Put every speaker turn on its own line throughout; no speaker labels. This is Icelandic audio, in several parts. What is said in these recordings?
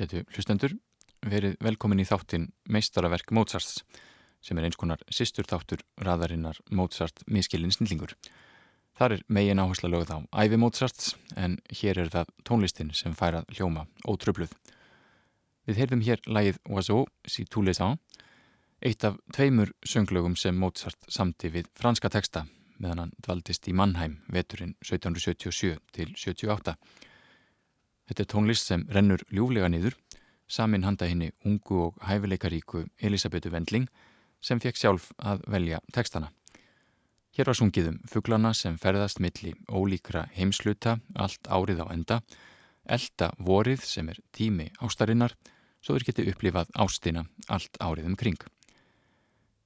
Ágætu hlustendur, verið velkomin í þáttin Meistaraverk Mozarts sem er eins konar sýstur þáttur raðarinnar Mozart miskilin snillingur. Þar er megin áhersla lögð á æfi Mozarts en hér er það tónlistin sem færað hljóma ótröfluð. Við heyrðum hér lægið Oiseau si tous les ans, eitt af tveimur sönglögum sem Mozart samti við franska texta meðan hann dvaldist í Mannheim veturinn 1777 til 78. Þetta er tónlist sem rennur ljúflega niður, samin handa henni ungu og hæfileikaríku Elisabetu Vendling sem fekk sjálf að velja tekstana. Hér var sungiðum fugglana sem ferðast milli ólíkra heimsluta allt árið á enda, elda vorið sem er tími ástarinnar, svo þeir geti upplifað ástina allt árið um kring.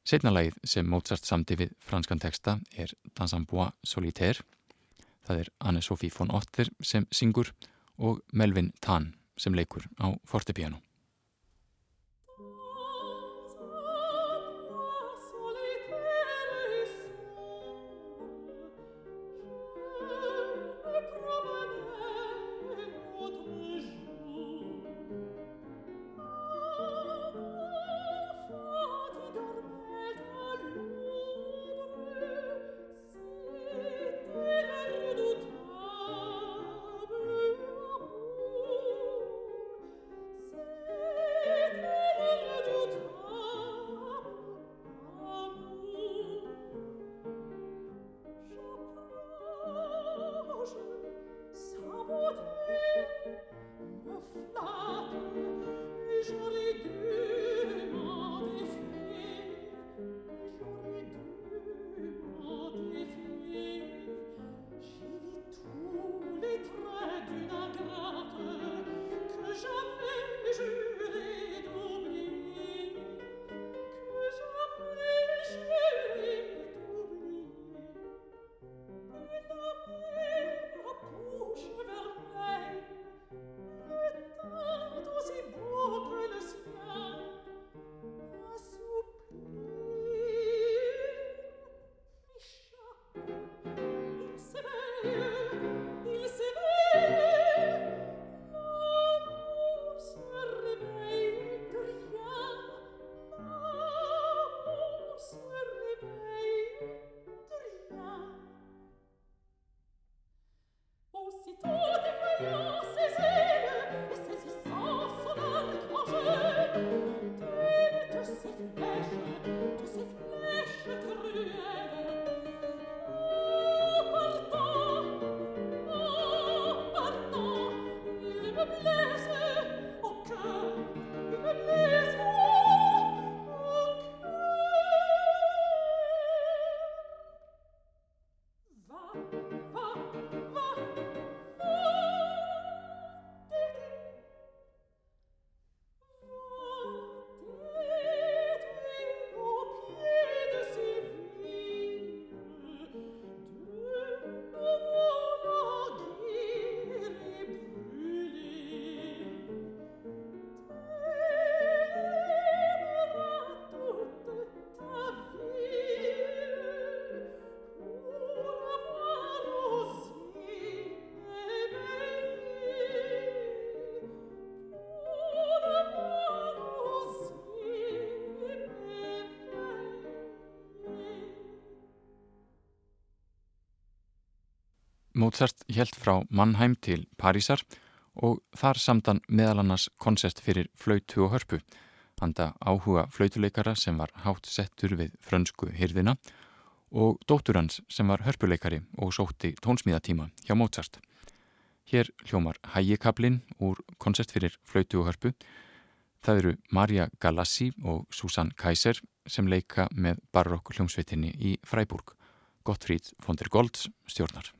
Setnalagið sem Mozart samti við franskan teksta er Dansambois Solitaire. Það er Anne-Sophie von Otter sem syngur og Melvin Tann sem leikur á fortepiano.
Mozart helt frá Mannheim til Parísar og þar samdan meðal annars koncert fyrir flautu og hörpu, handa áhuga flautuleikara sem var hátt settur við frönsku hyrðina og dóttur hans sem var hörpuleikari og sótti tónsmíðatíma hjá Mozart. Hér hljómar hægikablin úr koncert fyrir flautu og hörpu. Það eru Marja Galassi og Susan Kaiser sem leika með barokk hljómsveitinni í Freiburg. Gottfríd von der Golds stjórnar.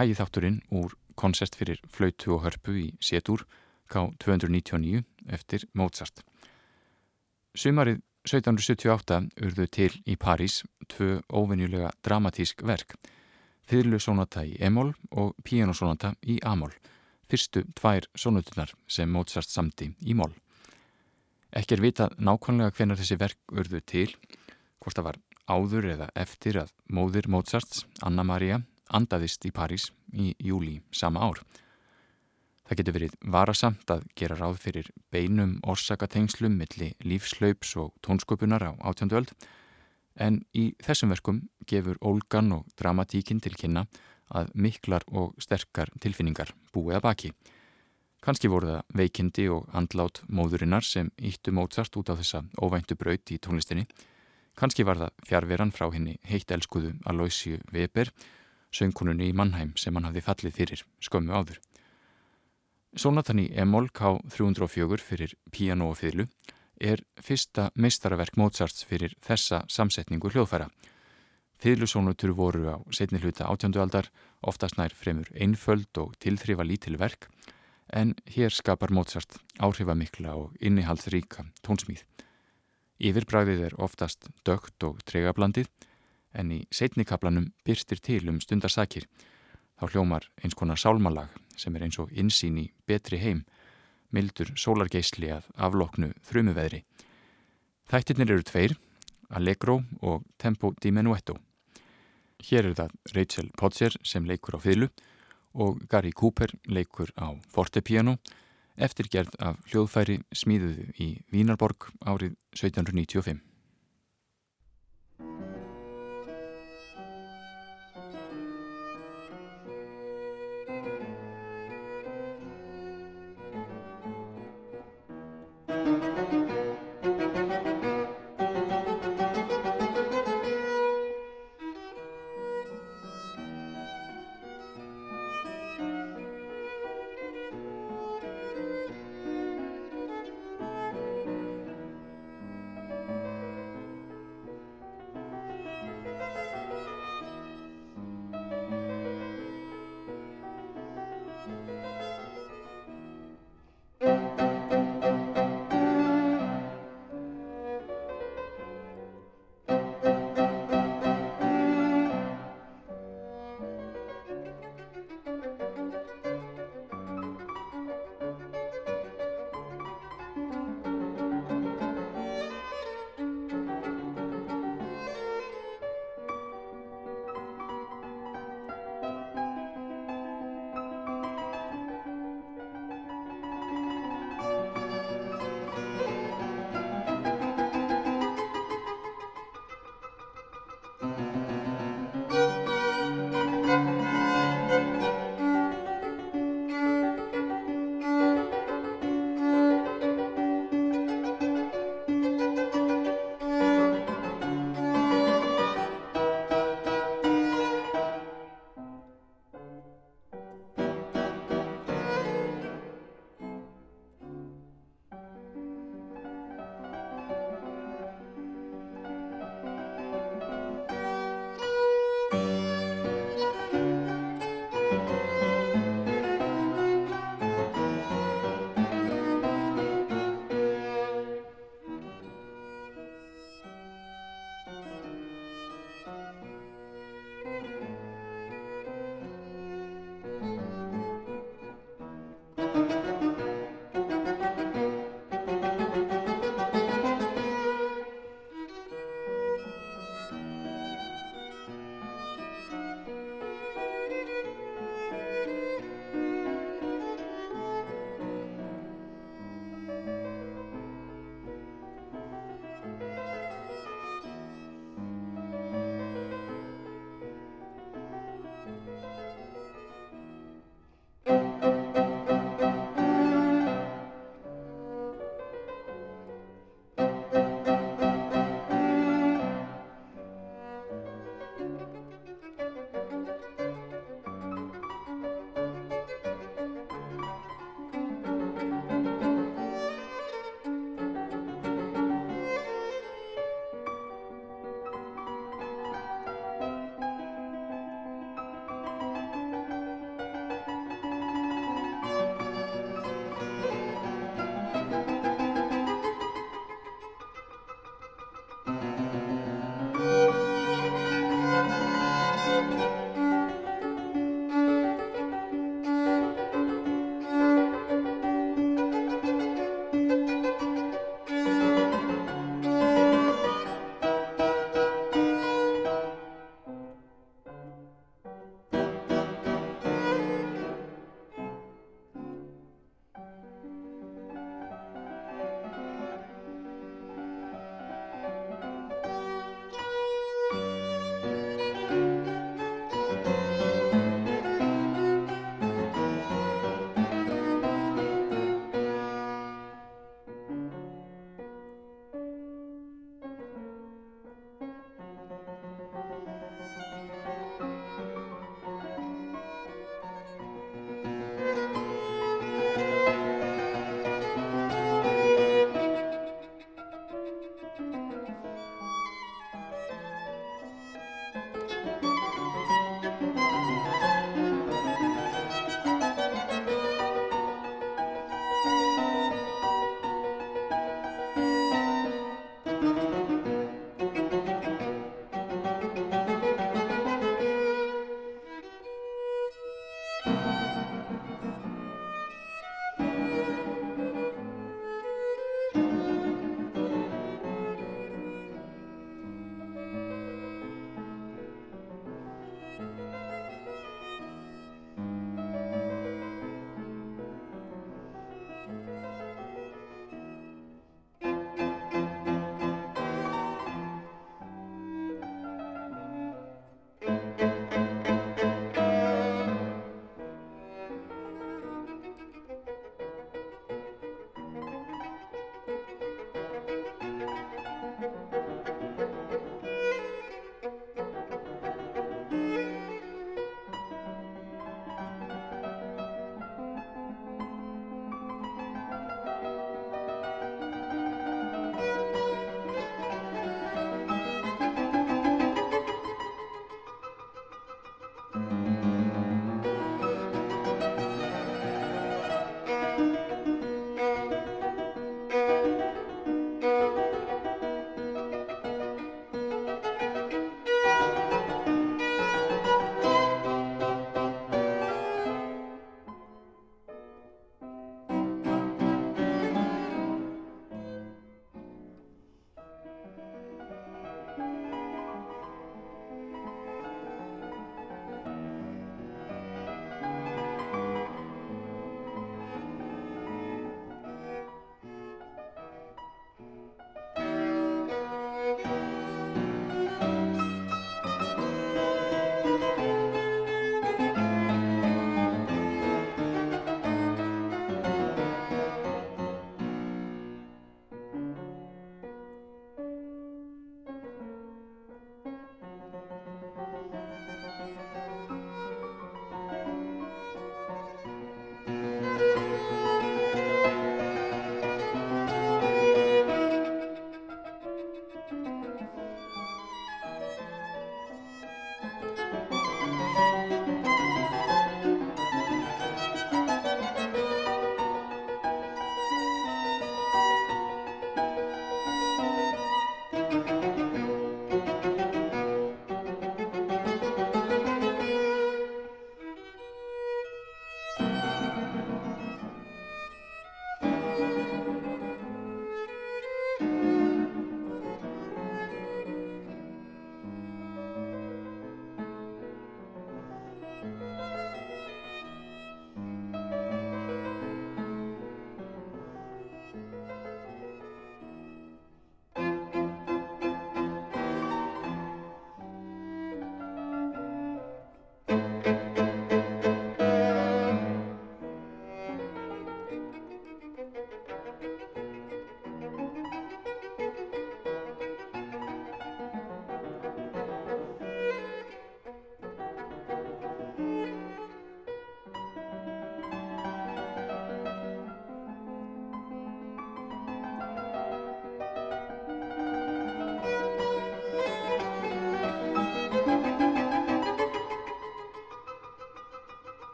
Hægithátturinn úr koncert fyrir flautu og hörpu í Sétur K299 eftir Mozart. Sumarið 1778 urðu til í París tvö óvenjulega dramatísk verk, Þyrlusónata í Emól og Pianosónata í Amól, fyrstu tvær sónutunar sem Mozart samti í Mól. Ekki er vitað nákvæmlega hvenar þessi verk urðu til, hvort það var áður eða eftir að móðir Mozarts, Anna Maria, andaðist í París í júli sama ár. Það getur verið varasamt að gera ráð fyrir beinum orsakatengslum milli lífslaups og tónsköpunar á átjönduöld en í þessum verkum gefur ólgan og dramatíkin til kynna að miklar og sterkar tilfinningar búið að baki. Kanski voru það veikindi og andlát móðurinnar sem íttu Mozart út á þessa óvæntu braut í tónlistinni. Kanski var það fjárveran frá henni heitt elskuðu Aloysiu Weber, söngkununni í Mannheim sem hann hafði fallið fyrir skömmu áður. Sónatan í Emol K304 fyrir piano og fyrlu er fyrsta meistaraverk Mozarts fyrir þessa samsetningu hljóðfæra. Fyrlusónutur voru á setni hluta átjöndu aldar oftast nær fremur einföld og tilþrifa lítil verk en hér skapar Mozart áhrifamikla og innihaldsríka tónsmíð. Yfirbræðið er oftast dögt og tregablandið en í setnikablanum byrstir til um stundarsakir. Þá hljómar eins konar sálmalag sem er eins og insýn í betri heim, mildur sólargeisli að afloknu þrumuveðri. Þættirnir eru tveir, Allegro og Tempo di Menuetto. Hér er það Rachel Potser sem leikur á fylgu og Gary Cooper leikur á fortepiano eftirgerð af hljóðfæri smíðuðu í Vínarborg árið 1795.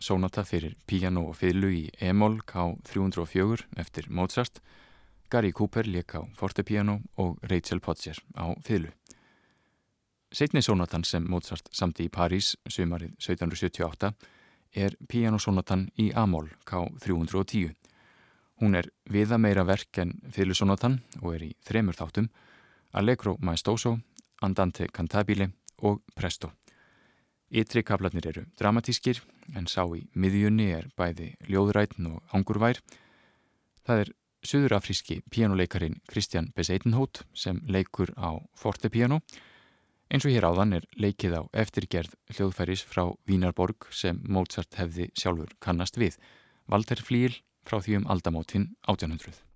sónata fyrir piano og fiðlu í E-moll K304 eftir Mozart, Gary Cooper leik á fortepiano og Rachel Potts á fiðlu. Setni sónatan sem Mozart samti í París sumarið 1778 er pianosónatan í A-moll K310. Hún er viða meira verk en fiðlusónatan og er í þremur þáttum Allegro Maestoso, Andante Cantabile og Presto. Ytri kaplarnir eru dramatískir en sá í miðjunni er bæði ljóðrætn og angurvær. Það er söðurafríski pianoleikarin Kristjan Beseitenhótt sem leikur á fortepiano. Eins og hér áðan er leikið á eftirgerð hljóðfæris frá Vínarborg sem Mozart hefði sjálfur kannast við. Walter Flíl frá því um aldamótin 1800.